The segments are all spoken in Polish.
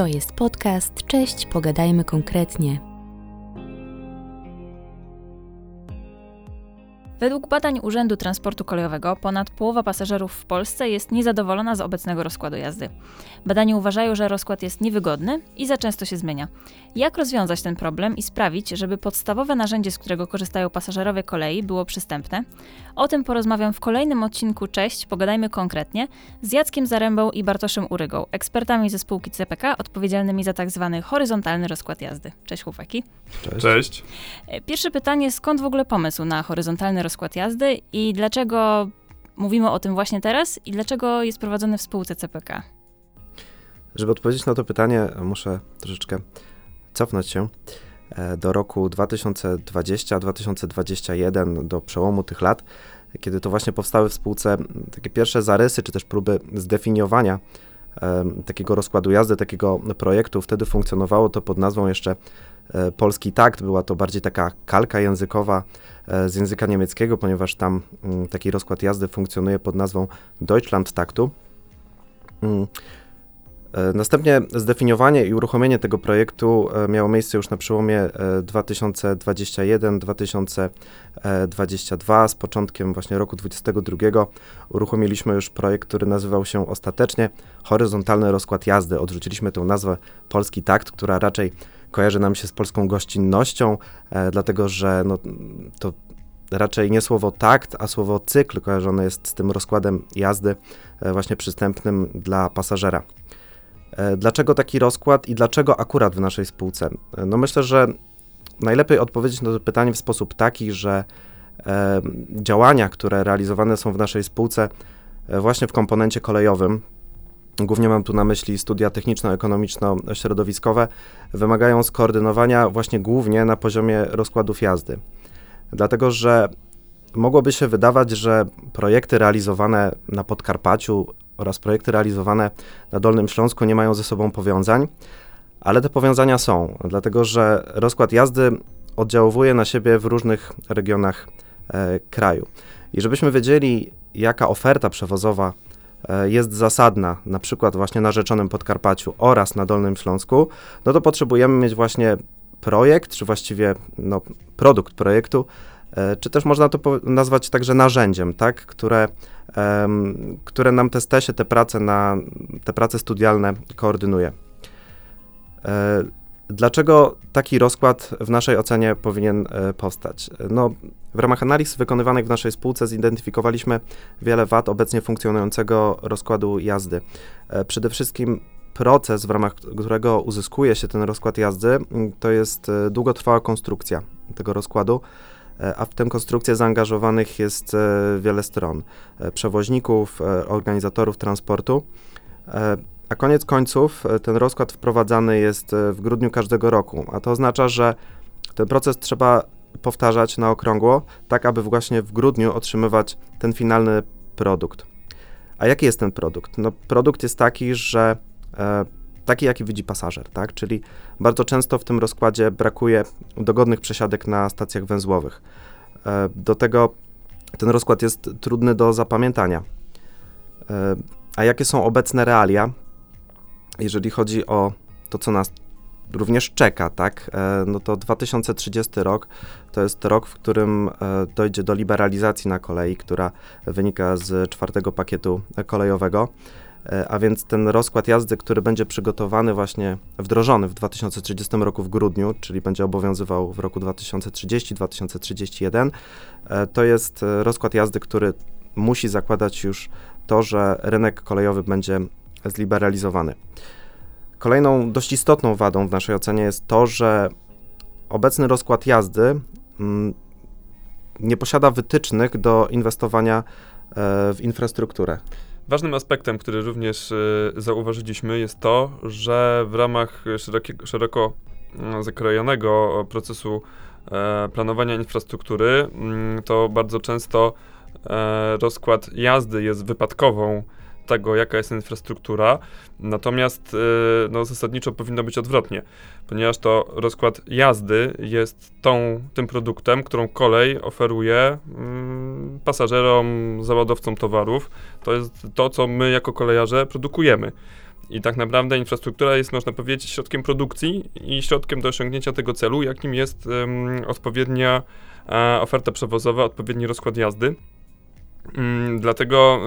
To jest podcast. Cześć, pogadajmy konkretnie. Według badań Urzędu Transportu Kolejowego ponad połowa pasażerów w Polsce jest niezadowolona z obecnego rozkładu jazdy. Badani uważają, że rozkład jest niewygodny i za często się zmienia. Jak rozwiązać ten problem i sprawić, żeby podstawowe narzędzie, z którego korzystają pasażerowie kolei, było przystępne? O tym porozmawiam w kolejnym odcinku Cześć, pogadajmy konkretnie z Jackiem Zarębą i Bartoszem Urygą, ekspertami ze spółki CPK odpowiedzialnymi za tak zwany horyzontalny rozkład jazdy. Cześć chłopaki. Cześć. Cześć. E, pierwsze pytanie, skąd w ogóle pomysł na horyzontalny rozkład jazdy i dlaczego mówimy o tym właśnie teraz i dlaczego jest prowadzony w spółce CPK? Żeby odpowiedzieć na to pytanie, muszę troszeczkę cofnąć się e, do roku 2020-2021, do przełomu tych lat, kiedy to właśnie powstały w spółce takie pierwsze zarysy, czy też próby zdefiniowania takiego rozkładu jazdy, takiego projektu. Wtedy funkcjonowało to pod nazwą jeszcze e, Polski Takt. Była to bardziej taka kalka językowa e, z języka niemieckiego, ponieważ tam mm, taki rozkład jazdy funkcjonuje pod nazwą Deutschland Taktu. E, następnie zdefiniowanie i uruchomienie tego projektu e, miało miejsce już na przełomie 2021-2022. Z początkiem właśnie roku 2022 uruchomiliśmy już projekt, który nazywał się ostatecznie Horyzontalny Rozkład Jazdy. Odrzuciliśmy tę nazwę Polski Takt, która raczej kojarzy nam się z polską gościnnością, e, dlatego że no, to raczej nie słowo takt, a słowo cykl kojarzone jest z tym rozkładem jazdy właśnie przystępnym dla pasażera. E, dlaczego taki rozkład i dlaczego akurat w naszej spółce? E, no myślę, że najlepiej odpowiedzieć na to pytanie w sposób taki, że e, działania, które realizowane są w naszej spółce właśnie w komponencie kolejowym, głównie mam tu na myśli studia techniczno-ekonomiczno-środowiskowe, wymagają skoordynowania właśnie głównie na poziomie rozkładów jazdy. Dlatego, że mogłoby się wydawać, że projekty realizowane na Podkarpaciu oraz projekty realizowane na Dolnym Śląsku nie mają ze sobą powiązań, ale te powiązania są, dlatego że rozkład jazdy oddziałuje na siebie w różnych regionach e, kraju. I żebyśmy wiedzieli, jaka oferta przewozowa e, jest zasadna, na przykład właśnie na Rzeczonym Podkarpaciu oraz na Dolnym Śląsku, no to potrzebujemy mieć właśnie projekt, czy właściwie no, produkt projektu, czy też można to nazwać także narzędziem, tak, które, um, które nam te stesie, te prace, na, te prace studialne koordynuje. E, dlaczego taki rozkład w naszej ocenie powinien e, powstać? No, w ramach analiz wykonywanych w naszej spółce zidentyfikowaliśmy wiele wad obecnie funkcjonującego rozkładu jazdy. E, przede wszystkim proces, w ramach którego uzyskuje się ten rozkład jazdy, to jest e, długotrwała konstrukcja tego rozkładu. E, a w tę konstrukcję zaangażowanych jest e, wiele stron e, przewoźników, organizatorów transportu. A koniec końców ten rozkład wprowadzany jest w grudniu każdego roku, a to oznacza, że ten proces trzeba powtarzać na okrągło, tak aby właśnie w grudniu otrzymywać ten finalny produkt. A jaki jest ten produkt? No, produkt jest taki, że taki, jaki widzi pasażer, tak? Czyli bardzo często w tym rozkładzie brakuje dogodnych przesiadek na stacjach węzłowych. E, do tego ten rozkład jest trudny do zapamiętania. E, a jakie są obecne realia, jeżeli chodzi o to, co nas również czeka, tak? E, no to 2030 rok to jest rok, w którym dojdzie do liberalizacji na kolei, która wynika z czwartego pakietu kolejowego. E, a więc ten rozkład jazdy, który będzie przygotowany właśnie, wdrożony w 2030 roku w grudniu, czyli będzie obowiązywał w roku 2030-2031, e, to jest e, rozkład jazdy, który musi zakładać już to, że rynek kolejowy będzie zliberalizowany. Kolejną dość istotną wadą w naszej ocenie jest to, że obecny rozkład jazdy mm, nie posiada wytycznych do inwestowania w infrastrukturę. Ważnym aspektem, który również y, zauważyliśmy, jest to, że w ramach szerokiego, szeroko mm, zakrojonego procesu e, planowania infrastruktury, mm, to bardzo często e, rozkład jazdy jest wypadkową tego, jaka jest infrastruktura, natomiast y, no, zasadniczo powinno być odwrotnie, ponieważ to rozkład jazdy jest tą, tym produktem, którą kolej oferuje mm, pasażerom, załadowcom towarów. To jest to, co my jako kolejarze produkujemy. I tak naprawdę infrastruktura jest, można powiedzieć, środkiem produkcji i środkiem do osiągnięcia tego celu, jakim jest um, odpowiednia e, oferta przewozowa, odpowiedni rozkład jazdy. Um, dlatego,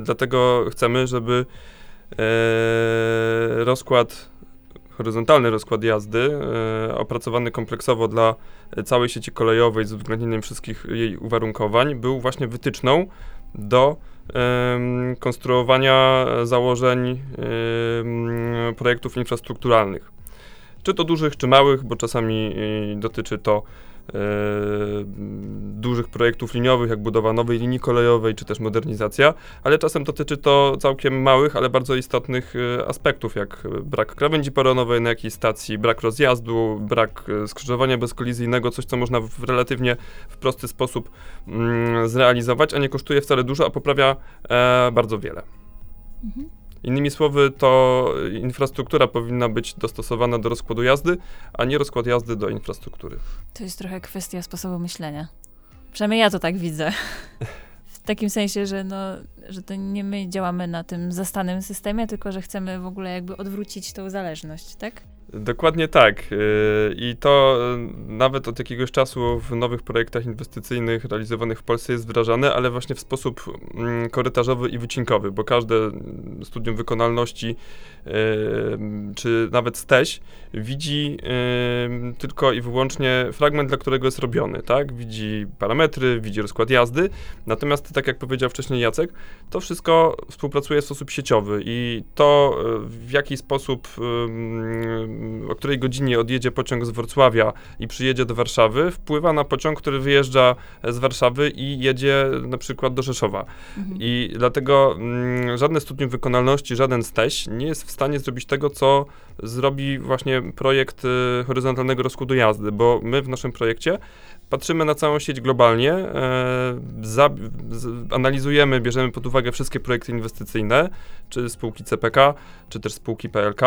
dlatego chcemy, żeby e, rozkład horyzontalny rozkład jazdy, e, opracowany kompleksowo dla całej sieci kolejowej z uwzględnieniem wszystkich jej uwarunkowań, był właśnie wytyczną do konstruowania założeń projektów infrastrukturalnych. Czy to dużych, czy małych, bo czasami dotyczy to E, dużych projektów liniowych, jak budowa nowej linii kolejowej, czy też modernizacja, ale czasem dotyczy to całkiem małych, ale bardzo istotnych e, aspektów, jak brak krawędzi peronowej na jakiejś stacji, brak rozjazdu, brak e, skrzyżowania bezkolizyjnego, coś, co można w relatywnie w prosty sposób mm, zrealizować, a nie kosztuje wcale dużo, a poprawia e, bardzo wiele. Mhm. Innymi słowy, to infrastruktura powinna być dostosowana do rozkładu jazdy, a nie rozkład jazdy do infrastruktury. To jest trochę kwestia sposobu myślenia. Przynajmniej ja to tak widzę. W takim sensie, że, no, że to nie my działamy na tym zastanym systemie, tylko że chcemy w ogóle jakby odwrócić tą zależność, tak? Dokładnie tak. Y, I to y, nawet od jakiegoś czasu w nowych projektach inwestycyjnych realizowanych w Polsce jest wdrażane, ale właśnie w sposób mm, korytarzowy i wycinkowy, bo każde studium wykonalności y, czy nawet STEŚ widzi tylko i wyłącznie fragment, dla którego jest robiony, tak? Widzi parametry, widzi rozkład jazdy, natomiast tak jak powiedział wcześniej Jacek, to wszystko współpracuje w sposób sieciowy i to w jaki sposób o której godzinie odjedzie pociąg z Wrocławia i przyjedzie do Warszawy, wpływa na pociąg, który wyjeżdża z Warszawy i jedzie na przykład do Rzeszowa. Mhm. I dlatego mm, żadne studium wykonalności, żaden STEŚ nie jest w stanie zrobić tego, co zrobi właśnie projekt y, horyzontalnego rozkładu jazdy, bo my w naszym projekcie patrzymy na całą sieć globalnie, e, za, z, analizujemy, bierzemy pod uwagę wszystkie projekty inwestycyjne, czy spółki CPK, czy też spółki PLK,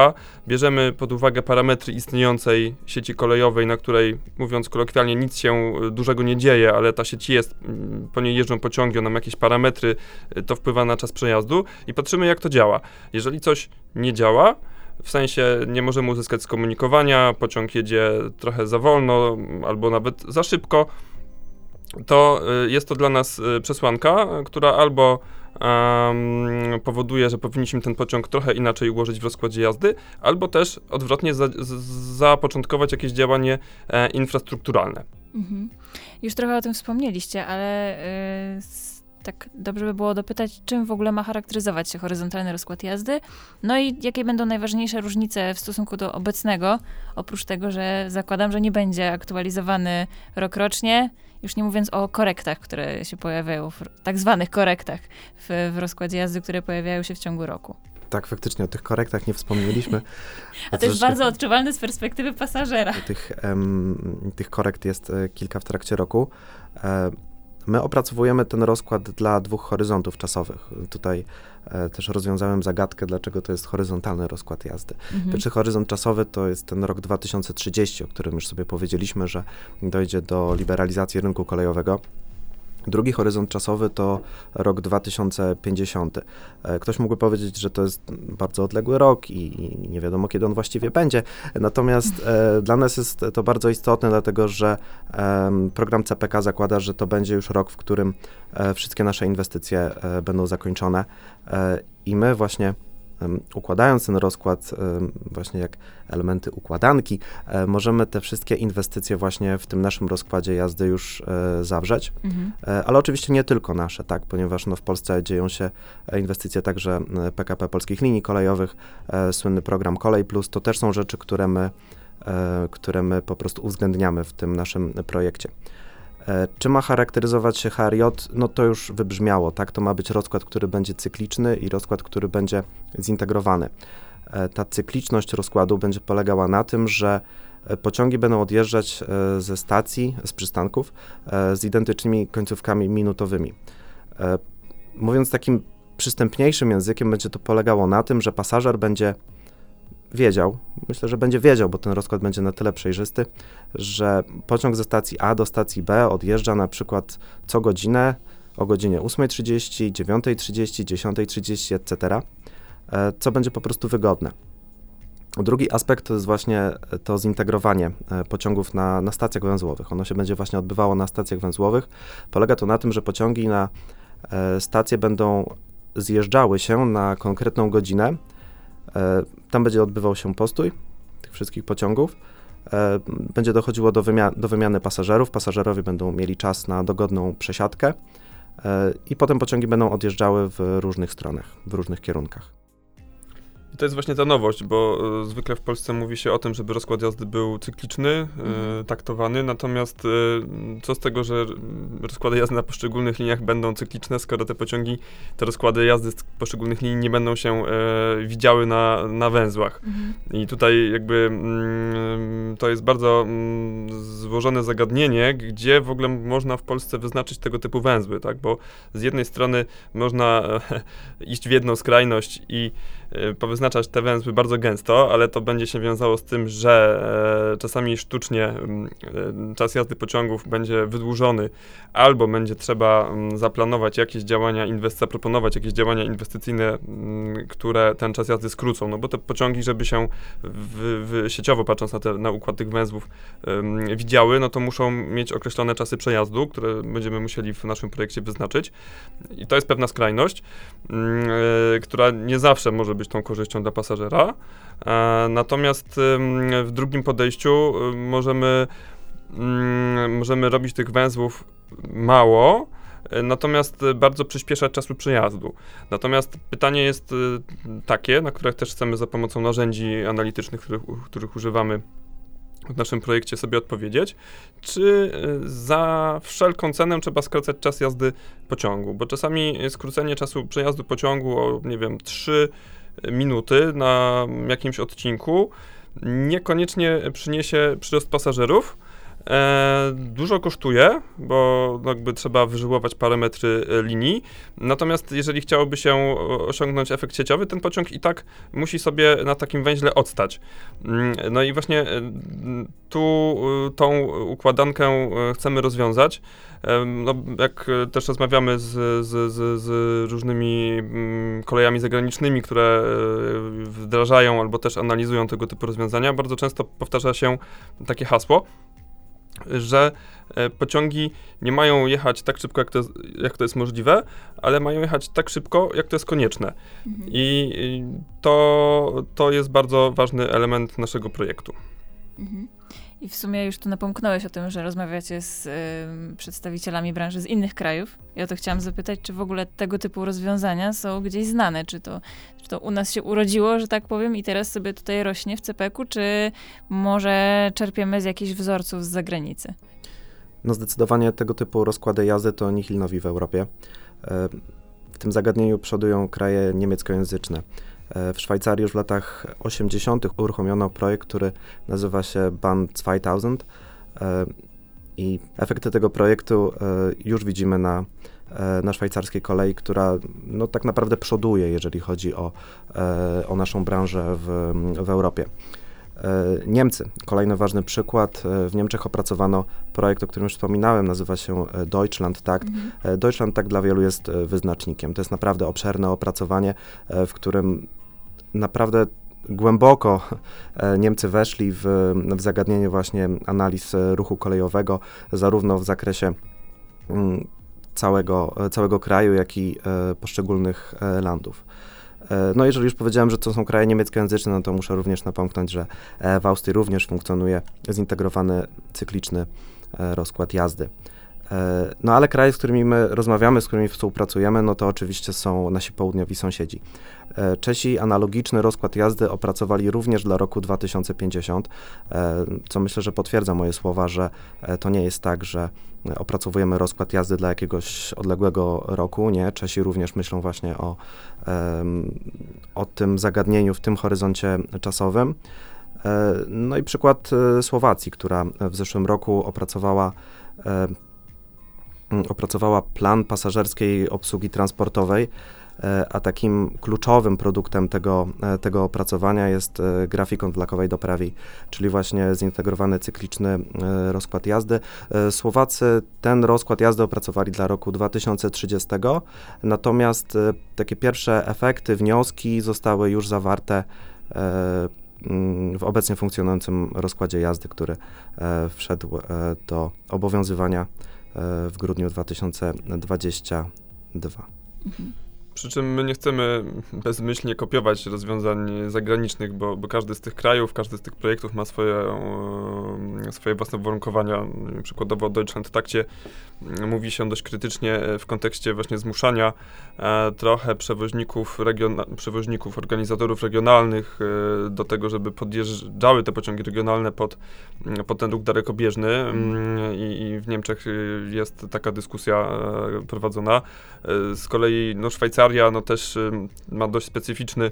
bierzemy pod uwagę parametry istniejącej sieci kolejowej, na której, mówiąc kolokwialnie, nic się e, dużego nie dzieje, ale ta sieć jest, po niej jeżdżą pociągi, ona ma jakieś parametry, e, to wpływa na czas przejazdu i patrzymy, jak to działa. Jeżeli coś nie działa, w sensie nie możemy uzyskać skomunikowania, pociąg jedzie trochę za wolno albo nawet za szybko, to y, jest to dla nas y, przesłanka, która albo um, powoduje, że powinniśmy ten pociąg trochę inaczej ułożyć w rozkładzie jazdy, albo też odwrotnie za, zapoczątkować jakieś działanie e, infrastrukturalne. Mhm. Już trochę o tym wspomnieliście, ale y, tak dobrze by było dopytać, czym w ogóle ma charakteryzować się horyzontalny rozkład jazdy, no i jakie będą najważniejsze różnice w stosunku do obecnego, oprócz tego, że zakładam, że nie będzie aktualizowany rokrocznie, już nie mówiąc o korektach, które się pojawiają, w, tak zwanych korektach w, w rozkładzie jazdy, które pojawiają się w ciągu roku tak, faktycznie o tych korektach nie wspomnieliśmy. A to jest bardzo odczuwalne z perspektywy pasażera. Tych, um, tych korekt jest e, kilka w trakcie roku. E, My opracowujemy ten rozkład dla dwóch horyzontów czasowych. Tutaj e, też rozwiązałem zagadkę, dlaczego to jest horyzontalny rozkład jazdy. Mhm. Pierwszy horyzont czasowy to jest ten rok 2030, o którym już sobie powiedzieliśmy, że dojdzie do liberalizacji rynku kolejowego. Drugi horyzont czasowy to rok 2050. E, ktoś mógłby powiedzieć, że to jest bardzo odległy rok i, nie wiadomo, kiedy on właściwie będzie. Natomiast e, dla nas jest to bardzo istotne, dlatego że program CPK zakłada, że to będzie już rok, w którym e, wszystkie nasze inwestycje będą zakończone. I my właśnie układając ten rozkład właśnie jak elementy układanki, e, możemy te wszystkie inwestycje właśnie w tym naszym rozkładzie jazdy już e, zawrzeć. Mhm. E, ale oczywiście nie tylko nasze, tak, ponieważ no, w Polsce dzieją się inwestycje także PKP Polskich Linii Kolejowych, słynny program Kolej Plus, to też są rzeczy, które my, które my po prostu uwzględniamy w tym naszym projekcie. E, czy ma charakteryzować się HRJ? No to już wybrzmiało, tak? To ma być rozkład, który będzie cykliczny i rozkład, który będzie zintegrowany. E, ta cykliczność rozkładu będzie polegała na tym, że e, pociągi będą odjeżdżać ze stacji, z przystanków z identycznymi końcówkami minutowymi. Mówiąc takim przystępniejszym językiem, będzie to polegało na tym, że pasażer będzie wiedział, myślę, że będzie wiedział, bo ten rozkład będzie na tyle przejrzysty, że pociąg ze stacji A do stacji B odjeżdża na przykład co godzinę o godzinie 8.30, 9.30, 10.30, etc. co będzie po prostu wygodne. Drugi aspekt to jest właśnie to zintegrowanie pociągów na, na stacjach węzłowych. Ono się będzie właśnie odbywało na stacjach węzłowych. Polega to na tym, że pociągi na stacje będą zjeżdżały się na konkretną godzinę. Tam będzie odbywał się postój tych wszystkich pociągów E, będzie dochodziło do, wymia do wymiany pasażerów. Pasażerowie będą mieli czas na dogodną przesiadkę e, i potem pociągi będą odjeżdżały w różnych stronach, w różnych kierunkach. I to jest właśnie ta nowość, bo y, zwykle w Polsce mówi się o tym, żeby rozkład jazdy był cykliczny, y, mhm. taktowany, natomiast y, co z tego, że rozkłady jazdy na poszczególnych liniach będą cykliczne, skoro te pociągi, te rozkłady jazdy z poszczególnych linii nie będą się widziały na, na węzłach. Mhm. I tutaj jakby mm, to jest bardzo mm, złożone zagadnienie, gdzie w ogóle można w Polsce wyznaczyć tego typu węzły, tak, bo z jednej strony można iść w jedną skrajność i powyznaczać te węzły bardzo gęsto, ale to będzie się wiązało z tym, że e, czasami sztucznie mm, e, czas jazdy pociągów będzie wydłużony, albo będzie trzeba mm, zaplanować jakieś działania, inwest- zaproponować jakieś działania inwestycyjne, mm, które ten czas jazdy skrócą, no bo te pociągi, żeby się w, w sieciowo patrząc na, te, na układ tych węzłów widziały, no to muszą mieć określone czasy przejazdu, które będziemy musieli w naszym projekcie wyznaczyć. I to jest pewna skrajność, e, która nie zawsze może być być tą korzyścią dla pasażera. E, natomiast w drugim podejściu y, możemy, mm, możemy robić tych węzłów mało, e, natomiast bardzo przyspieszać czasu przejazdu. Natomiast pytanie jest y, takie, na które też chcemy za pomocą narzędzi analitycznych, których, których używamy w naszym projekcie sobie odpowiedzieć, czy y, za wszelką cenę trzeba skracać czas jazdy pociągu, bo czasami skrócenie czasu przejazdu pociągu o, nie wiem, 3 minuty na jakimś odcinku niekoniecznie przyniesie przyrost pasażerów. E, dużo kosztuje, bo jakby trzeba wyżyłować parametry e, linii. Natomiast jeżeli chciałoby się osiągnąć efekt sieciowy, ten pociąg i tak musi sobie na takim węźle odstać. Mm, no i właśnie e, tu tą układankę chcemy rozwiązać. No, jak też rozmawiamy z, z, z, z różnymi mm, kolejami zagranicznymi, które wdrażają albo też analizują tego typu rozwiązania, bardzo często powtarza się takie hasło, że e, pociągi nie mają jechać tak szybko, jak to, jest, jak to jest możliwe, ale mają jechać tak szybko, jak to jest konieczne. Mhm. I to, to jest bardzo ważny element naszego projektu. Mhm. I w sumie już tu napomknąłeś o tym, że rozmawiacie z y, przedstawicielami branży z innych krajów. Ja to chciałam zapytać, czy w ogóle tego typu rozwiązania są gdzieś znane? Czy to, czy to u nas się urodziło, że tak powiem, i teraz sobie tutaj rośnie w CPK-u, czy może czerpiemy z jakichś wzorców z zagranicy? No zdecydowanie tego typu rozkłady jazdy to nihil nowi w Europie. E, w tym zagadnieniu przodują kraje niemieckojęzyczne. E, w Szwajcarii już w latach 80. uruchomiono projekt, który nazywa się BAN 2000 e, i efekty tego projektu e, już widzimy na, na szwajcarskiej kolei, która no, tak naprawdę przoduje, jeżeli chodzi o, o naszą branżę w, w Europie. Niemcy, kolejny ważny przykład. W Niemczech opracowano projekt, o którym już wspominałem, nazywa się Deutschland Takt. Mhm. Deutschland Takt dla wielu jest wyznacznikiem. To jest naprawdę obszerne opracowanie, w którym naprawdę głęboko e, Niemcy weszli w, w zagadnienie właśnie analiz e, ruchu kolejowego, zarówno w zakresie mm, całego, e, całego kraju, jak i poszczególnych landów. No jeżeli już powiedziałem, że to są kraje niemieckojęzyczne, no to muszę również napomknąć, że w Austrii również funkcjonuje zintegrowany cykliczny rozkład jazdy. No ale kraje, z którymi my rozmawiamy, z którymi współpracujemy, no to oczywiście są nasi południowi sąsiedzi. E, Czesi analogiczny rozkład jazdy opracowali również dla roku 2050, e, co myślę, że potwierdza moje słowa, że e, to nie jest tak, że opracowujemy rozkład jazdy dla jakiegoś odległego roku. Nie, Czesi również myślą właśnie o, o tym zagadnieniu w tym horyzoncie czasowym. No i przykład Słowacji, która w zeszłym roku opracowała opracowała plan pasażerskiej obsługi transportowej a takim kluczowym produktem tego, tego opracowania jest grafikon w lakowej doprawi, czyli właśnie zintegrowany cykliczny rozkład jazdy. Słowacy ten rozkład jazdy opracowali dla roku 2030, natomiast takie pierwsze efekty, wnioski zostały już zawarte w obecnie funkcjonującym rozkładzie jazdy, który e, wszedł e, do obowiązywania e, w grudniu 2022. Mhm. Przy czym my nie chcemy bezmyślnie kopiować rozwiązań zagranicznych, bo, bo każdy z tych krajów, każdy z tych projektów ma swoje, swoje własne uwarunkowania. Przykładowo o Deutschland Takcie mówi się dość krytycznie w kontekście właśnie zmuszania e, trochę przewoźników, regiona- przewoźników, organizatorów regionalnych e, do tego, żeby podjeżdżały te pociągi regionalne pod, pod ten ruch dalekobieżny mm, I, i w Niemczech jest taka dyskusja e, prowadzona. Z kolei no, Szwajcaria no, też ma dość specyficzny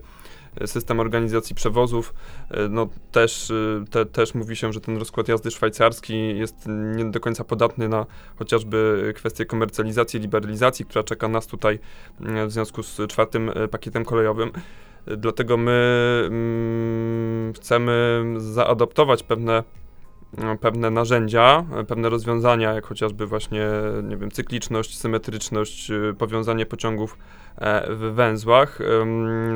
system organizacji przewozów. E, no też, te, też mówi się, że ten rozkład jazdy szwajcarski jest nie do końca podatny na chociażby kwestię komercjalizacji, liberalizacji, która czeka nas tutaj w związku z czwartym pakietem kolejowym. Dlatego my mm, chcemy zaadoptować pewne pewne narzędzia, pewne rozwiązania, jak chociażby właśnie, nie wiem, cykliczność, symetryczność, y, powiązanie pociągów e, w węzłach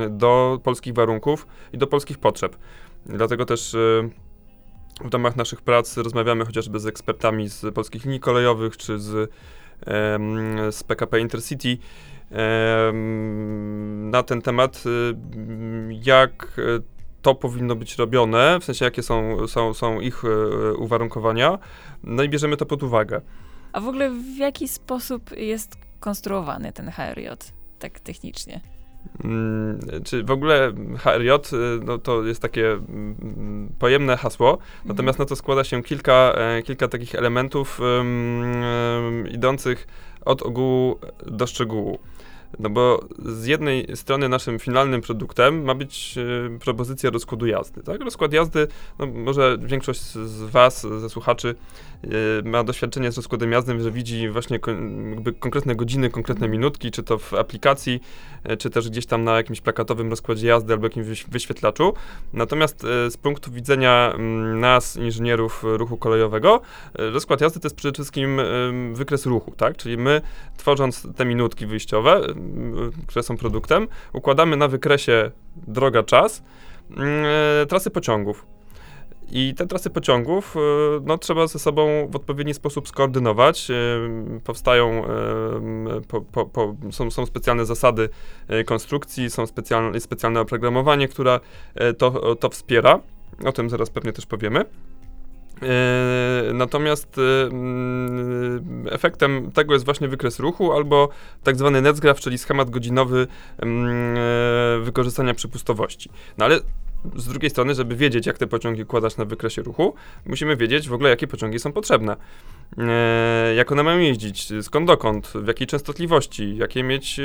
do polskich warunków i do polskich potrzeb. Dlatego też y, w ramach naszych prac rozmawiamy chociażby z ekspertami z polskich linii kolejowych czy z, z PKP Intercity na ten temat, y, jak to powinno być robione, w sensie jakie są, są, są ich e, uwarunkowania, no i bierzemy to pod uwagę. A w ogóle w jaki sposób jest konstruowany ten HRJ, tak technicznie? Hmm, czy w ogóle HRJ e, no, to jest takie mm, pojemne hasło, mhm. natomiast na to składa się kilka, e, kilka takich elementów um, idących od ogółu do szczegółu. No bo z jednej strony naszym finalnym produktem ma być e, propozycja rozkładu jazdy. Tak? Rozkład jazdy, no może większość z Was, ze słuchaczy, e, ma doświadczenie z rozkładem jazdy, że widzi właśnie jakby konkretne godziny, konkretne minutki, czy to w aplikacji, e, czy też gdzieś tam na jakimś plakatowym rozkładzie jazdy albo jakimś wyświetlaczu. Natomiast z punktu widzenia mm, nas, inżynierów ruchu kolejowego, rozkład jazdy to jest przede wszystkim wykres ruchu, tak? Czyli my tworząc te minutki wyjściowe, które są produktem, układamy na wykresie droga-czas mm, trasy pociągów. I te trasy pociągów y, no, trzeba ze sobą w odpowiedni sposób skoordynować. Y, powstają, y, po, po, po, są, są specjalne zasady konstrukcji, są specjalne, specjalne oprogramowanie, które to, to wspiera. O tym zaraz pewnie też powiemy. Yy, natomiast yy, efektem tego jest właśnie wykres ruchu albo tak zwany netgraph, czyli schemat godzinowy yy, wykorzystania przepustowości. No ale z drugiej strony, żeby wiedzieć, jak te pociągi układać na wykresie ruchu, musimy wiedzieć w ogóle, jakie pociągi są potrzebne. E, jak one mają jeździć, skąd dokąd, w jakiej częstotliwości, jakie mieć,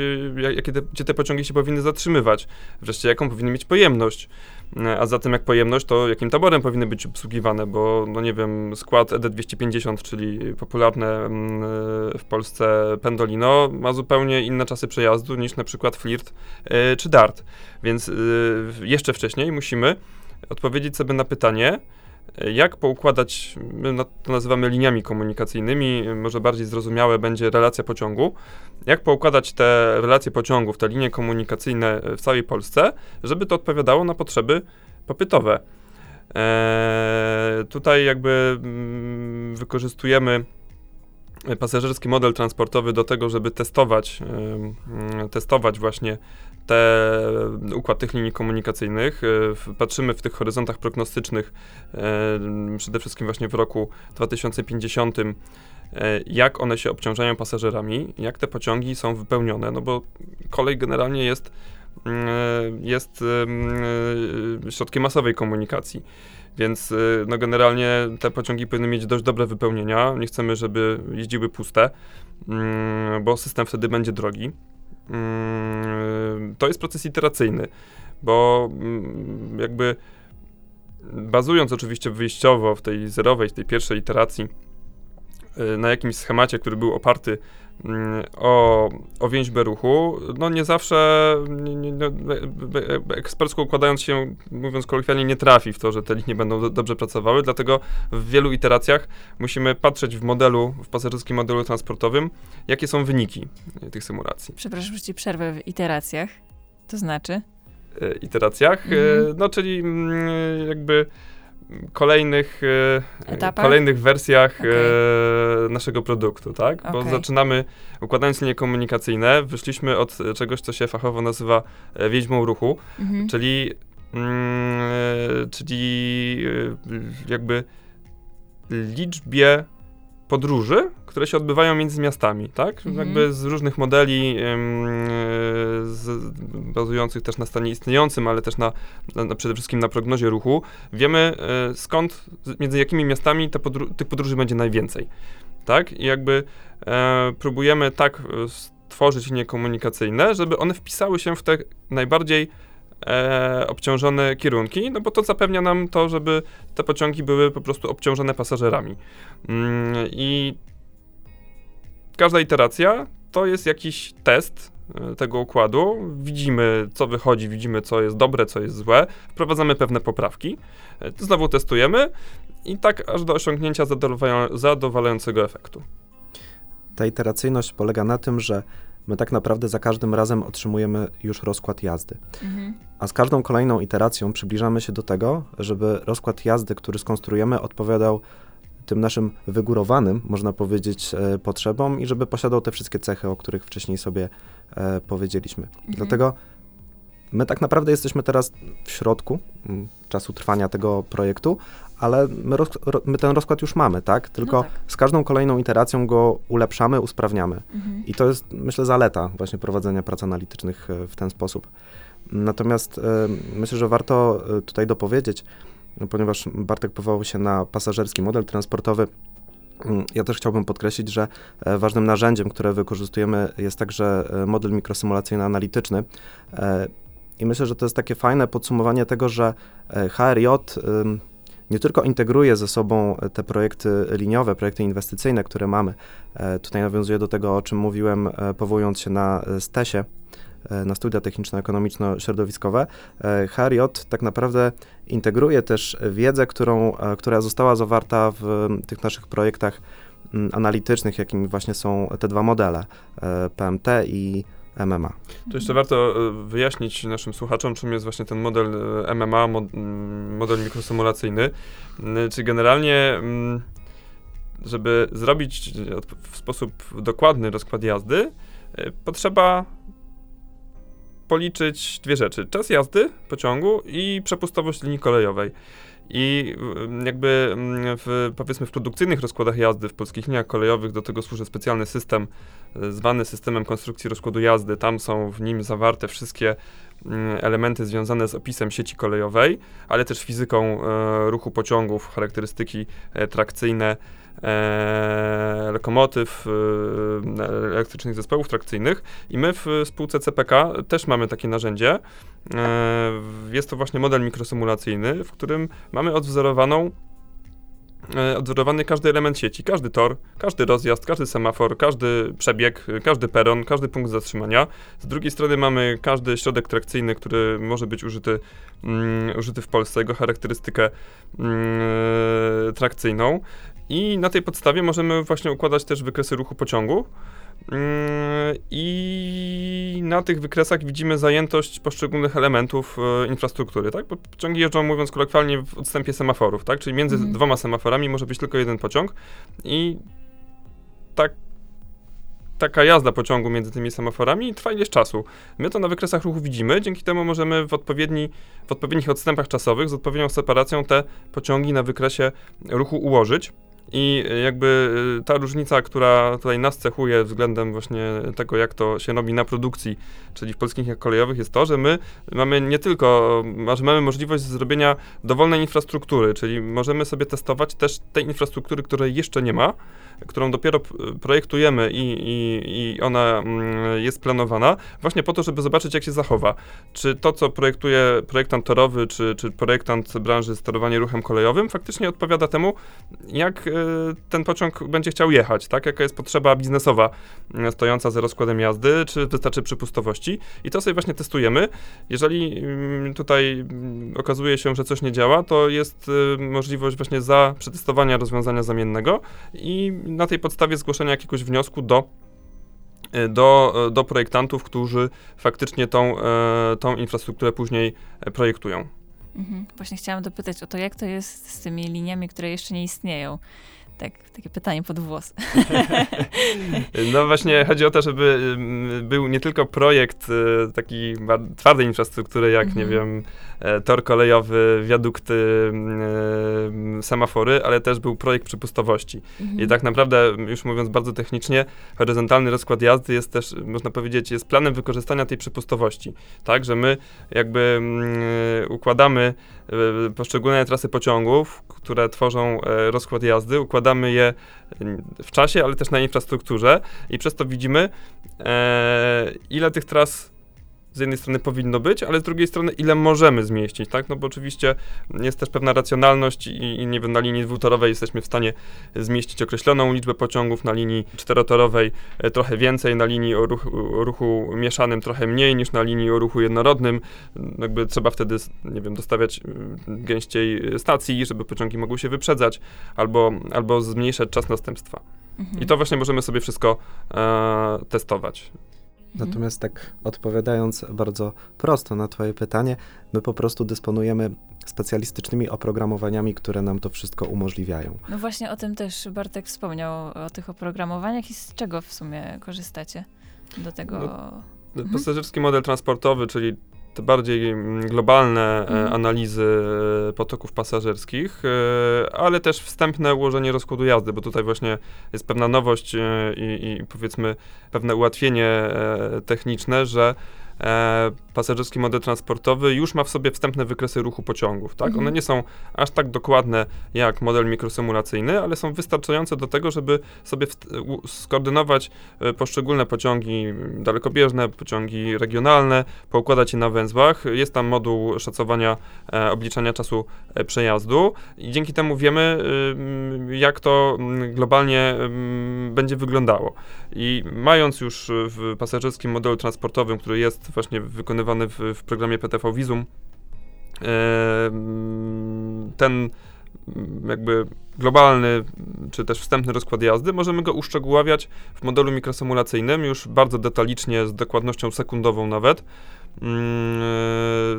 jakie te, gdzie te pociągi się powinny zatrzymywać, wreszcie jaką powinny mieć pojemność. E, a zatem jak pojemność, to jakim taborem powinny być obsługiwane, bo no nie wiem, skład ED250, czyli popularne mm, e, w Polsce Pendolino, ma zupełnie inne czasy przejazdu niż na przykład Flirt e, czy Dart. Więc jeszcze wcześniej musimy odpowiedzieć sobie na pytanie, jak poukładać, my to nazywamy liniami komunikacyjnymi, może bardziej zrozumiałe będzie relacja pociągu, jak poukładać te relacje pociągów, te linie komunikacyjne w całej Polsce, żeby to odpowiadało na potrzeby popytowe. Eee, tutaj jakby mm, wykorzystujemy pasażerski model transportowy do tego, żeby testować, testować właśnie te, układ tych linii komunikacyjnych. E, patrzymy w tych horyzontach prognostycznych przede wszystkim właśnie w roku 2050 e, jak one się obciążają pasażerami, jak te pociągi są wypełnione, no bo kolej generalnie jest, jest środkiem masowej komunikacji. Więc no generalnie te pociągi powinny mieć dość dobre wypełnienia. Nie chcemy, żeby jeździły puste, mm, bo system wtedy będzie drogi. Mm, to jest proces iteracyjny, bo mm, jakby bazując oczywiście wyjściowo w tej zerowej, w tej pierwszej iteracji y, na jakimś schemacie, który był oparty o, o więźbę ruchu, no nie zawsze nie, nie, no, ekspercko układając się, mówiąc kolokwialnie, nie trafi w to, że te linie będą do, dobrze pracowały, dlatego w wielu iteracjach musimy patrzeć w modelu, w pasażerskim modelu transportowym, jakie są wyniki tych symulacji. Przepraszam, że ci przerwę w iteracjach. To znaczy? E, iteracjach, e, mhm. no czyli mm, jakby kolejnych, e, Etapach? kolejnych wersjach okay. naszego produktu, tak? Okay. Bo zaczynamy, układając linie komunikacyjne, wyszliśmy od czegoś, co się fachowo nazywa wiedźmą ruchu, mhm. czyli, mm, czyli jakby liczbie podróży, które się odbywają między miastami, tak? Mhm. Jakby z różnych modeli, z, bazujących też na stanie istniejącym, ale też na, na przede wszystkim na prognozie ruchu, wiemy e, skąd, między jakimi miastami tych podróży będzie najwięcej, tak? I jakby e, próbujemy tak e, stworzyć linie komunikacyjne, żeby one wpisały się w te najbardziej e, obciążone kierunki, no bo to zapewnia nam to, żeby te pociągi były po prostu obciążone pasażerami. Mm, I każda iteracja to jest jakiś test e, tego układu. Widzimy, co wychodzi, widzimy, co jest dobre, co jest złe. Wprowadzamy pewne poprawki. E, znowu testujemy i tak aż do osiągnięcia zadowalającego efektu. Ta iteracyjność polega na tym, że my tak naprawdę za każdym razem otrzymujemy już rozkład jazdy. Mhm. A z każdą kolejną iteracją przybliżamy się do tego, żeby rozkład jazdy, który skonstruujemy, odpowiadał tym naszym wygórowanym, można powiedzieć, e, potrzebom i żeby posiadał te wszystkie cechy, o których wcześniej sobie e, powiedzieliśmy. Mhm. Dlatego my tak naprawdę jesteśmy teraz w środku m, czasu trwania tego projektu, ale my, roz, ro, my, ten rozkład już mamy, tak? Tylko no tak. z każdą kolejną iteracją go ulepszamy, usprawniamy. Mhm. I to jest, myślę, zaleta właśnie prowadzenia prac analitycznych e, w ten sposób. Natomiast y, myślę, że warto tutaj dopowiedzieć, ponieważ Bartek powołał się na pasażerski model transportowy. Mm, ja też chciałbym podkreślić, że e, ważnym narzędziem, które wykorzystujemy, jest także e, model mikrosymulacyjny analityczny. E, I myślę, że to jest takie fajne podsumowanie tego, że HRJ nie tylko integruje ze sobą te projekty liniowe, projekty inwestycyjne, które mamy. Tutaj nawiązuję do tego, o czym mówiłem, powołując się na STESie, E, na studia techniczno-ekonomiczno-środowiskowe, e, HRJ tak naprawdę integruje też wiedzę, którą, e, która została zawarta w tych naszych projektach analitycznych, jakimi właśnie są te dwa modele, PMT i MMA. To jeszcze warto wyjaśnić naszym słuchaczom, czym jest właśnie ten model MMA, model mikrosymulacyjny. Czy generalnie, żeby zrobić w sposób dokładny rozkład jazdy, potrzeba policzyć dwie rzeczy. Czas jazdy pociągu i przepustowość linii kolejowej. I mm, jakby mm, w, powiedzmy w produkcyjnych rozkładach jazdy w polskich liniach kolejowych do tego służy specjalny system e, zwany systemem konstrukcji rozkładu jazdy. Tam są w nim zawarte wszystkie mm, elementy związane z opisem sieci kolejowej, ale też fizyką e, ruchu pociągów, charakterystyki e, trakcyjne, e, lokomotyw, e, elektrycznych zespołów trakcyjnych i my w spółce CPK też mamy takie narzędzie. E, jest to właśnie model mikrosymulacyjny, w którym mamy odwzorowaną e, odwzorowany każdy element sieci, każdy tor, każdy rozjazd, każdy semafor, każdy przebieg, każdy peron, każdy punkt zatrzymania. Z drugiej strony mamy każdy środek trakcyjny, który może być użyty, mm, użyty w Polsce, jego charakterystykę mm, trakcyjną. I na tej podstawie możemy właśnie układać też wykresy ruchu pociągu. Mm, I na tych wykresach widzimy zajętość poszczególnych elementów e, infrastruktury, tak? Bo pociągi jeżdżą, mówiąc kolokwialnie, w odstępie semaforów, tak? Czyli między mhm. dwoma semaforami może być tylko jeden pociąg i tak taka jazda pociągu między tymi semaforami trwa ileś czasu. My to na wykresach ruchu widzimy, dzięki temu możemy w, odpowiedni, w odpowiednich odstępach czasowych z odpowiednią separacją te pociągi na wykresie ruchu ułożyć. I jakby y, ta różnica, która tutaj nas cechuje względem właśnie tego, jak to się robi na produkcji, czyli w polskich liniach kolejowych, jest to, że my mamy nie tylko, że mamy możliwość zrobienia dowolnej infrastruktury, czyli możemy sobie testować też tej infrastruktury, której jeszcze nie ma, którą dopiero projektujemy i, i, i ona mm, jest planowana, właśnie po to, żeby zobaczyć, jak się zachowa. Czy to, co projektuje projektant torowy, czy, czy projektant branży sterowania ruchem kolejowym, faktycznie odpowiada temu, jak ten pociąg będzie chciał jechać, tak? Jaka jest potrzeba biznesowa stojąca za rozkładem jazdy, czy wystarczy przypustowości. I to sobie właśnie testujemy. Jeżeli mm, tutaj mm, okazuje się, że coś nie działa, to jest możliwość właśnie za przetestowania rozwiązania zamiennego i na tej podstawie zgłoszenia jakiegoś wniosku do do, do projektantów, którzy faktycznie tą, tą infrastrukturę później projektują. Mhm. Właśnie chciałam dopytać o to, jak to jest z tymi liniami, które jeszcze nie istnieją. Tak, takie pytanie pod włos. No właśnie chodzi o to, żeby mm, był nie tylko projekt y, taki twardej infrastruktury, jak nie mhm. wiem, e, tor kolejowy, wiadukty, mm, semafory, ale też był projekt przepustowości. Mhm. I tak naprawdę, już mówiąc bardzo technicznie, horyzontalny rozkład jazdy jest też, można powiedzieć, jest planem wykorzystania tej przepustowości. Tak, że my jakby mm, układamy e, poszczególne trasy pociągów, które tworzą e, rozkład jazdy, układamy je w czasie, ale też na infrastrukturze i przez to widzimy, e, ile tych tras z jednej strony powinno być, ale z drugiej strony ile możemy zmieścić, tak? No bo oczywiście jest też pewna racjonalność i, i nie wiem, na linii dwutorowej jesteśmy w stanie zmieścić określoną liczbę pociągów, na linii czterotorowej e, trochę więcej, na linii o, ruch, o ruchu mieszanym trochę mniej niż na linii o ruchu jednorodnym. Jakby trzeba wtedy, nie wiem, dostawiać mm, gęściej stacji, żeby pociągi mogły się wyprzedzać, albo, albo zmniejszać czas następstwa. Mhm. I to właśnie możemy sobie wszystko e, testować. Mhm. Natomiast tak odpowiadając bardzo prosto na Twoje pytanie, my po prostu dysponujemy specjalistycznymi oprogramowaniami, które nam to wszystko umożliwiają. No właśnie o tym też Bartek wspomniał, o tych oprogramowaniach i z czego w sumie korzystacie do tego? No, mhm. Pasażerski model transportowy, czyli te bardziej mm, globalne mm. analizy e, potoków pasażerskich, e, ale też wstępne ułożenie rozkładu jazdy, bo tutaj właśnie jest pewna nowość i, i powiedzmy pewne ułatwienie techniczne, że e, pasażerski model transportowy już ma w sobie wstępne wykresy ruchu pociągów, tak? Mhm. One nie są aż tak dokładne jak model mikrosymulacyjny, ale są wystarczające do tego, żeby sobie skoordynować e, poszczególne pociągi dalekobieżne, pociągi regionalne, poukładać je na węzłach. Jest tam moduł szacowania e, obliczania czasu e, przejazdu i dzięki temu wiemy, y, jak to globalnie y, będzie wyglądało. I mając już w pasażerskim modelu transportowym, który jest właśnie wykonywany w, w programie PTV Visum, ten jakby globalny, czy też wstępny rozkład jazdy, możemy go uszczegóławiać w modelu mikrosymulacyjnym już bardzo detalicznie, z dokładnością sekundową nawet,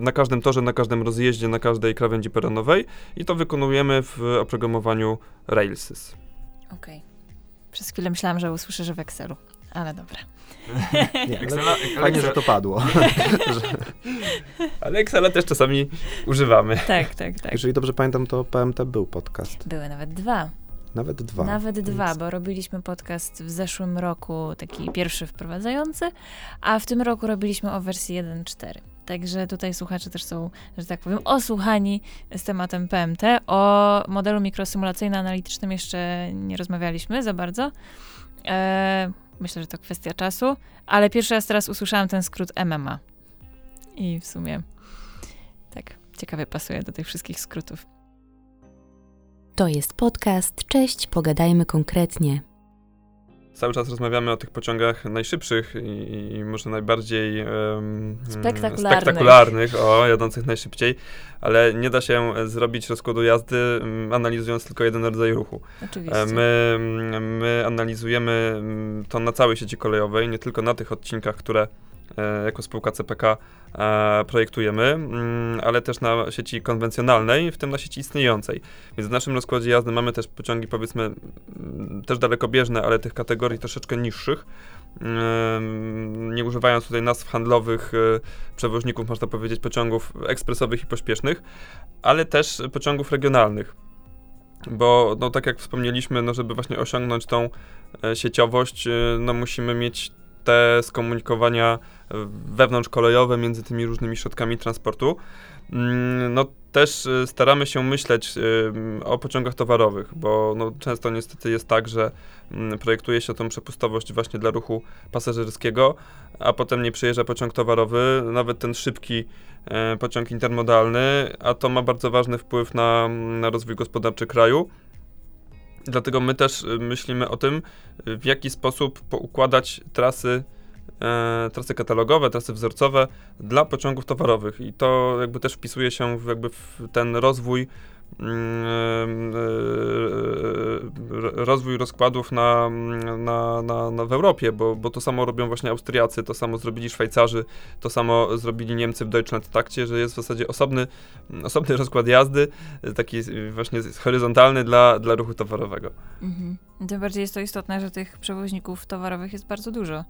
na każdym torze, na każdym rozjeździe, na każdej krawędzi peronowej i to wykonujemy w oprogramowaniu Railsys. Okej. Okay. Przez chwilę myślałam, że usłyszę, że w Excelu, ale dobra. Nie, Excela, fajnie, że to padło. ale Excela też czasami używamy. Tak, tak, tak. Jeżeli dobrze pamiętam, to PMT był podcast. Były nawet dwa. Nawet dwa. Nawet Więc... dwa, bo robiliśmy podcast w zeszłym roku, taki pierwszy wprowadzający, a w tym roku robiliśmy o wersji 1.4. Także tutaj słuchacze też są, że tak powiem, osłuchani z tematem PMT. O modelu mikrosymulacyjno-analitycznym jeszcze nie rozmawialiśmy za bardzo. E, myślę, że to kwestia czasu, ale pierwszy raz teraz usłyszałam ten skrót MMA. I w sumie tak ciekawie pasuje do tych wszystkich skrótów. To jest podcast. Cześć, pogadajmy konkretnie. Cały czas rozmawiamy o tych pociągach najszybszych i, i może najbardziej um, spektakularnych. spektakularnych, o, jadących najszybciej, ale nie da się zrobić rozkładu jazdy analizując tylko jeden rodzaj ruchu. Oczywiście. My, my analizujemy to na całej sieci kolejowej, nie tylko na tych odcinkach, które E, jako spółka CPK e, projektujemy, mm, ale też na sieci konwencjonalnej, w tym na sieci istniejącej. Więc w naszym rozkładzie jazdy mamy też pociągi, powiedzmy, mm, też dalekobieżne, ale tych kategorii troszeczkę niższych. Mm, nie używając tutaj nazw handlowych e, przewoźników, można powiedzieć, pociągów ekspresowych i pośpiesznych, ale też pociągów regionalnych bo no, tak jak wspomnieliśmy, no, żeby właśnie osiągnąć tą sieciowość, no, musimy mieć te skomunikowania wewnątrzkolejowe między tymi różnymi środkami transportu. Mm, no też y, staramy się myśleć y, o pociągach towarowych, bo no, często niestety jest tak, że mm, projektuje się tą przepustowość właśnie dla ruchu pasażerskiego, a potem nie przyjeżdża pociąg towarowy, nawet ten szybki e, pociąg intermodalny, a to ma bardzo ważny wpływ na, na rozwój gospodarczy kraju. Dlatego my też y, myślimy o tym, y, w jaki sposób poukładać trasy, e, trasy katalogowe, trasy wzorcowe dla pociągów towarowych. I to jakby też wpisuje się w, jakby w ten rozwój rozwój rozkładów na, na, na, na, w Europie, bo, bo to samo robią właśnie Austriacy, to samo zrobili Szwajcarzy, to samo zrobili Niemcy w Deutschland Takcie, że jest w zasadzie osobny, osobny rozkład jazdy, taki właśnie horyzontalny dla, dla ruchu towarowego. Mhm. Tym bardziej jest to istotne, że tych przewoźników towarowych jest bardzo dużo.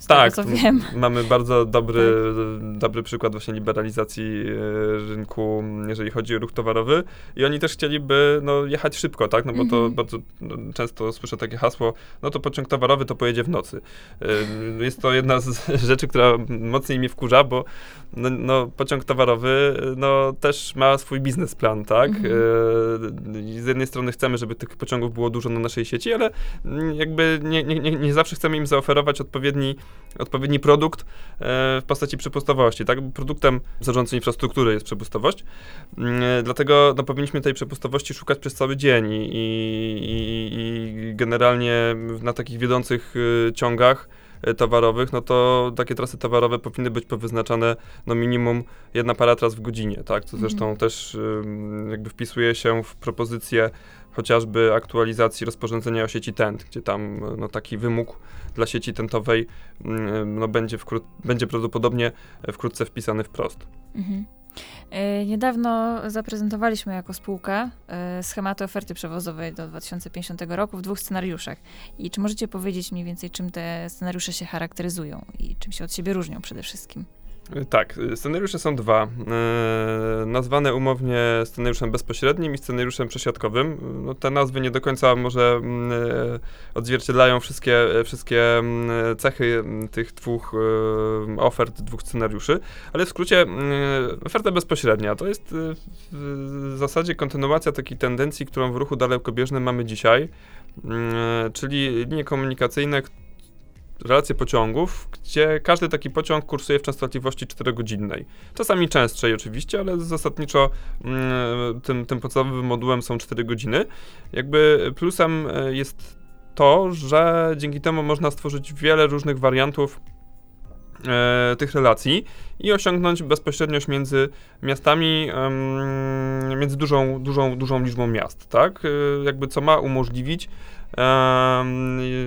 Z tak, tego, wiem. mamy bardzo dobry, tak. dobry przykład właśnie liberalizacji e, rynku, jeżeli chodzi o ruch towarowy i oni też chcieliby no, jechać szybko, tak, no bo to mhm. bardzo no, często słyszę takie hasło, no to pociąg towarowy to pojedzie w nocy. E, jest to jedna z rzeczy, która mocniej mnie wkurza, bo no, no pociąg towarowy no, też ma swój biznesplan, tak, mhm. E, z jednej strony chcemy, żeby tych pociągów było dużo na naszej sieci, ale jakby nie, nie, nie, nie zawsze chcemy im zaoferować odpowiedni odpowiedni produkt e, w postaci przepustowości. Tak? Produktem zarządcy infrastruktury jest przepustowość, mm, e, dlatego no, powinniśmy tej przepustowości szukać przez cały dzień i, i, i generalnie na takich wiodących e, ciągach towarowych, no to takie trasy towarowe powinny być powyznaczane no minimum jedna para tras w godzinie, tak? Co zresztą mm. też jakby wpisuje się w propozycję chociażby aktualizacji rozporządzenia o sieci TENT, gdzie tam no, taki wymóg dla sieci tentowej mm, no, będzie, wkró- będzie prawdopodobnie wkrótce wpisany wprost. Mhm. E, niedawno zaprezentowaliśmy jako spółka e, schematy oferty przewozowej do 2050 roku w dwóch scenariuszach. I czy możecie powiedzieć mniej więcej, czym te scenariusze się charakteryzują i czym się od siebie różnią przede wszystkim? Tak, scenariusze są dwa. E, nazwane umownie scenariuszem bezpośrednim i scenariuszem przesiadkowym. No, te nazwy nie do końca może mm, e, odzwierciedlają wszystkie, wszystkie mm, cechy tych dwóch e, ofert, dwóch scenariuszy, ale w skrócie mm, oferta bezpośrednia to jest w zasadzie kontynuacja takiej tendencji, którą w ruchu dalekobieżnym mamy dzisiaj, czyli linie komunikacyjne, relacje pociągów, gdzie każdy taki pociąg kursuje w częstotliwości 4-godzinnej. Czasami częstszej oczywiście, ale zasadniczo mm, tym, tym podstawowym modułem są 4 godziny. Jakby plusem e, jest to, że dzięki temu można stworzyć wiele różnych wariantów e, tych relacji i osiągnąć bezpośredniość między miastami, między dużą, dużą, dużą liczbą miast, tak? E, jakby co ma umożliwić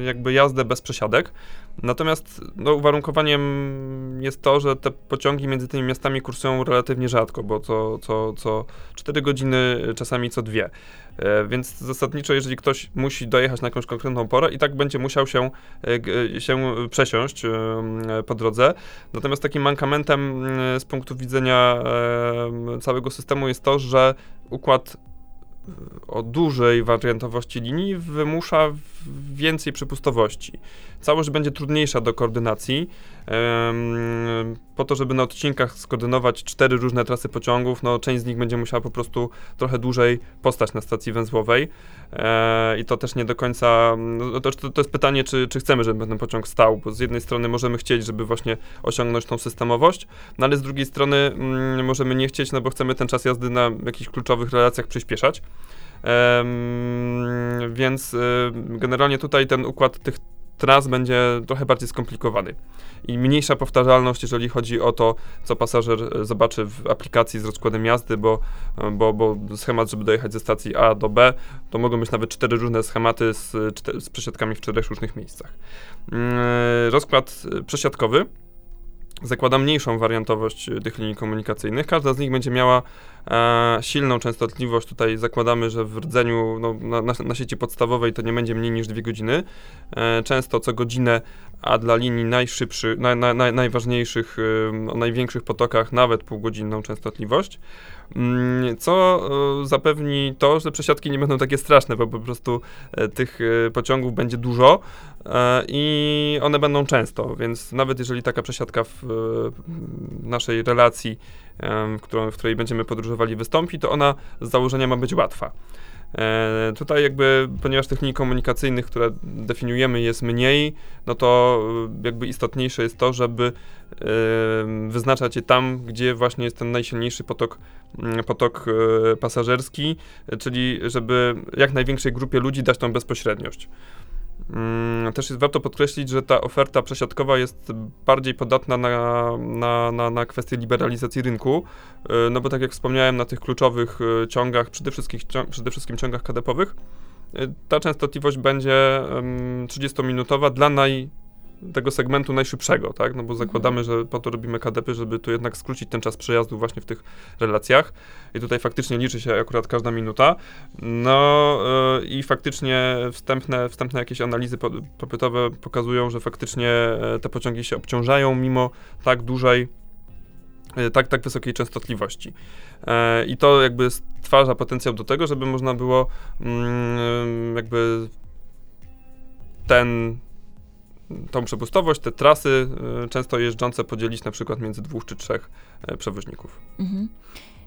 jakby jazdę bez przesiadek. Natomiast no, uwarunkowaniem jest to, że te pociągi między tymi miastami kursują relatywnie rzadko, bo co, co, co 4 godziny, czasami co dwie. E, więc zasadniczo, jeżeli ktoś musi dojechać na jakąś konkretną porę, i tak będzie musiał się, e, się przesiąść po drodze. Natomiast takim mankamentem e, z punktu widzenia całego systemu jest to, że układ o dużej wariantowości linii wymusza więcej przepustowości. Całość będzie trudniejsza do koordynacji. Po to, żeby na odcinkach skoordynować cztery różne trasy pociągów, no część z nich będzie musiała po prostu trochę dłużej postać na stacji węzłowej. E, I to też nie do końca. No to, to jest pytanie, czy, czy chcemy, żeby ten pociąg stał, bo z jednej strony możemy chcieć, żeby właśnie osiągnąć tą systemowość, no ale z drugiej strony mm, możemy nie chcieć, no bo chcemy ten czas jazdy na jakichś kluczowych relacjach przyspieszać. Um, więc y, generalnie tutaj ten układ tych tras będzie trochę bardziej skomplikowany i mniejsza powtarzalność, jeżeli chodzi o to, co pasażer e, zobaczy w aplikacji z rozkładem jazdy, bo, e, bo, bo schemat, żeby dojechać ze stacji A do B, to mogą być nawet cztery różne schematy z, z przesiadkami w czterech różnych miejscach. Mm, e, rozkład przesiadkowy zakłada mniejszą wariantowość tych linii komunikacyjnych. Każda z nich będzie miała e, silną częstotliwość. Tutaj zakładamy, że w rdzeniu no, na, na, na, sieci podstawowej to nie będzie mniej niż 2 godziny. E, często co godzinę, a dla linii najszybszych, na, na, najważniejszych, e, o największych potokach nawet półgodzinną częstotliwość. Mm, co e, zapewni to, że przesiadki nie będą takie straszne, bo po prostu e, tych e, pociągów będzie dużo i one będą często, więc nawet jeżeli taka przesiadka w naszej relacji, którą, w której będziemy podróżowali, wystąpi, to ona z założenia ma być łatwa. E, tutaj jakby, ponieważ tych linii komunikacyjnych, które definiujemy jest mniej, no to e, jakby istotniejsze jest to, żeby e, wyznaczać je tam, gdzie właśnie jest ten najsilniejszy potok, mm, potok e, pasażerski, czyli żeby jak największej grupie ludzi dać tą bezpośredniość. Mm, też jest warto podkreślić, że ta oferta przesiadkowa jest bardziej podatna na, na, na, na kwestię liberalizacji rynku, y, no bo tak jak wspomniałem, na tych kluczowych y, ciągach, przede wszystkim, przede wszystkim ciągach kadepowych, y, ta częstotliwość będzie 30-minutowa dla naj, tego segmentu najszybszego, tak? No bo zakładamy, mhm. że po to robimy KDP, żeby tu jednak skrócić ten czas przejazdu właśnie w tych relacjach. I tutaj faktycznie liczy się akurat każda minuta. No yy, i faktycznie wstępne, wstępne jakieś analizy popytowe pokazują, że faktycznie yy, te pociągi się obciążają mimo tak dużej e, tak, tak wysokiej częstotliwości. E, I to jakby stwarza potencjał do tego, żeby można było mm, jakby ten tą przepustowość, te trasy y, często jeżdżące podzielić na przykład między dwóch czy trzech e, przewoźników. Mhm.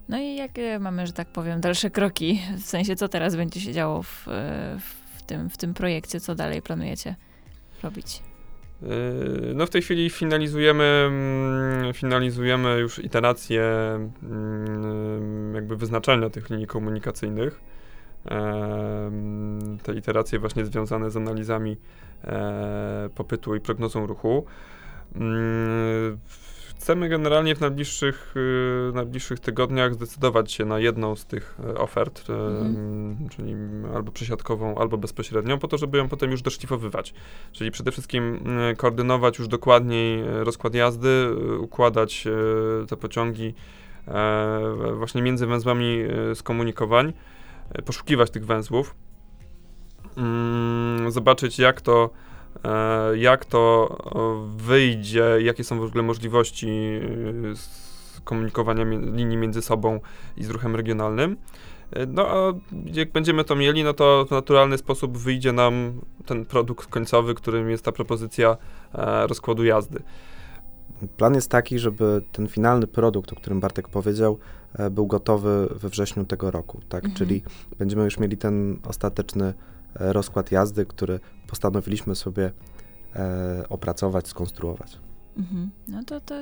No i jakie mamy, że tak powiem, dalsze kroki? W sensie, co teraz będzie się działo w, e, w, tym, w tym projekcie? Co dalej planujecie robić? E, no w tej chwili finalizujemy, mm, finalizujemy już iterację mm, jakby wyznaczania tych linii komunikacyjnych. Te iteracje właśnie związane z analizami E, popytu i prognozą ruchu. Mm, chcemy generalnie w najbliższych, y, najbliższych tygodniach zdecydować się na jedną z tych e, ofert, e, mhm. czyli albo przesiadkową, albo bezpośrednią, po to, żeby ją potem już doszlifowywać. Czyli przede wszystkim mm, koordynować już dokładniej rozkład jazdy, układać te pociągi właśnie między węzłami skomunikowań, poszukiwać tych węzłów mm, zobaczyć jak to, e, jak to wyjdzie, jakie są w ogóle możliwości e, komunikowania linii między sobą i z ruchem regionalnym. E, no a jak będziemy to mieli, no to w naturalny sposób wyjdzie nam ten produkt końcowy, którym jest ta propozycja e, rozkładu jazdy. Plan jest taki, żeby ten finalny produkt, o którym Bartek powiedział, e, był gotowy we wrześniu tego roku, tak? Mhm. Czyli będziemy już mieli ten ostateczny E, rozkład jazdy, który postanowiliśmy sobie e, opracować, skonstruować. Mhm. No to, to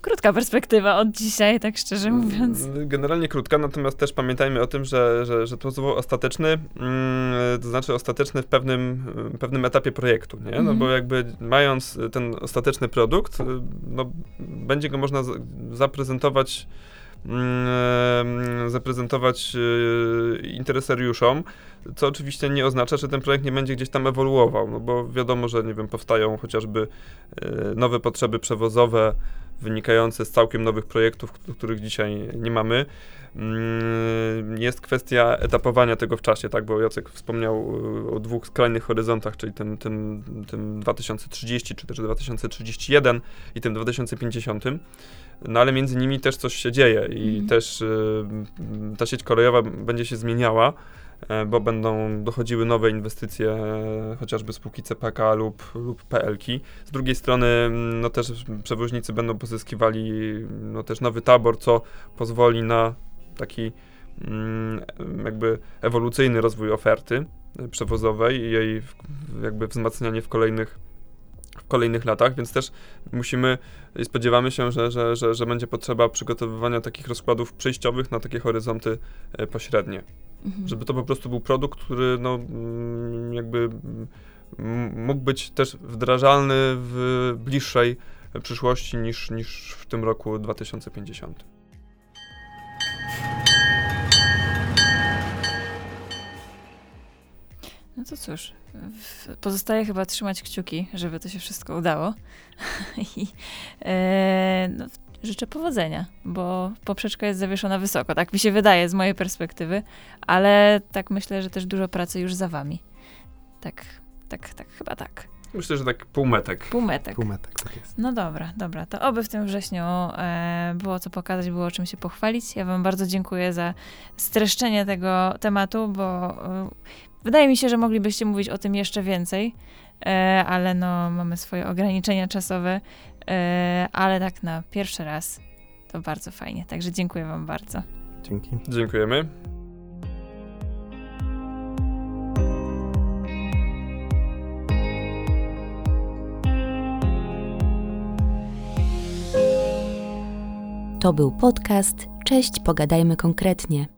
krótka perspektywa od dzisiaj, tak szczerze mówiąc. Mm, generalnie krótka, natomiast też pamiętajmy o tym, że, że, że to słowo ostateczny, mm, to znaczy ostateczny w pewnym, pewnym etapie projektu, nie? No mhm. bo jakby mając ten ostateczny produkt, no, będzie go można zaprezentować Mm, zaprezentować e, interesariuszom, co oczywiście nie oznacza, że ten projekt nie będzie gdzieś tam ewoluował, no bo wiadomo, że nie wiem, powstają chociażby e, nowe potrzeby przewozowe wynikające z całkiem nowych projektów, których dzisiaj nie mamy. Mm, jest kwestia etapowania tego w czasie, tak, bo Jacek wspomniał e, o dwóch skrajnych horyzontach, czyli tym, tym, tym 2030 czy też 2031 i tym 2050. No ale między nimi też coś się dzieje i mm. też y, ta sieć kolejowa będzie się zmieniała, bo będą dochodziły nowe inwestycje, y, chociażby spółki CPK lub, lub PLK. Z drugiej strony, no też przewoźnicy będą pozyskiwali no też nowy tabor, co pozwoli na taki mm, jakby ewolucyjny rozwój oferty przewozowej i jej jakby wzmacnianie w kolejnych w kolejnych latach, więc też musimy i spodziewamy się, że, że, że, że będzie potrzeba przygotowywania takich rozkładów przejściowych na takie horyzonty e, pośrednie. Mhm. Żeby to po prostu był produkt, który no, mm, jakby mógł być też wdrażalny w bliższej przyszłości niż, niż w tym roku 2050. No to cóż, pozostaje chyba trzymać kciuki, żeby to się wszystko udało. I e, no, życzę powodzenia, bo poprzeczka jest zawieszona wysoko, tak mi się wydaje z mojej perspektywy, ale tak myślę, że też dużo pracy już za wami. Tak, tak, tak, chyba tak. Myślę, że tak półmetek. Półmetek. Półmetek, tak jest. No dobra, dobra. To oby w tym wrześniu e, było co pokazać, było czym się pochwalić. Ja wam bardzo dziękuję za streszczenie tego tematu, bo e, Wydaje mi się, że moglibyście mówić o tym jeszcze więcej, e, ale no, mamy swoje ograniczenia czasowe, E, ale tak na pierwszy raz to bardzo fajnie. Także dziękuję Wam bardzo. Dzięki. Dziękujemy. To był podcast Cześć, pogadajmy konkretnie.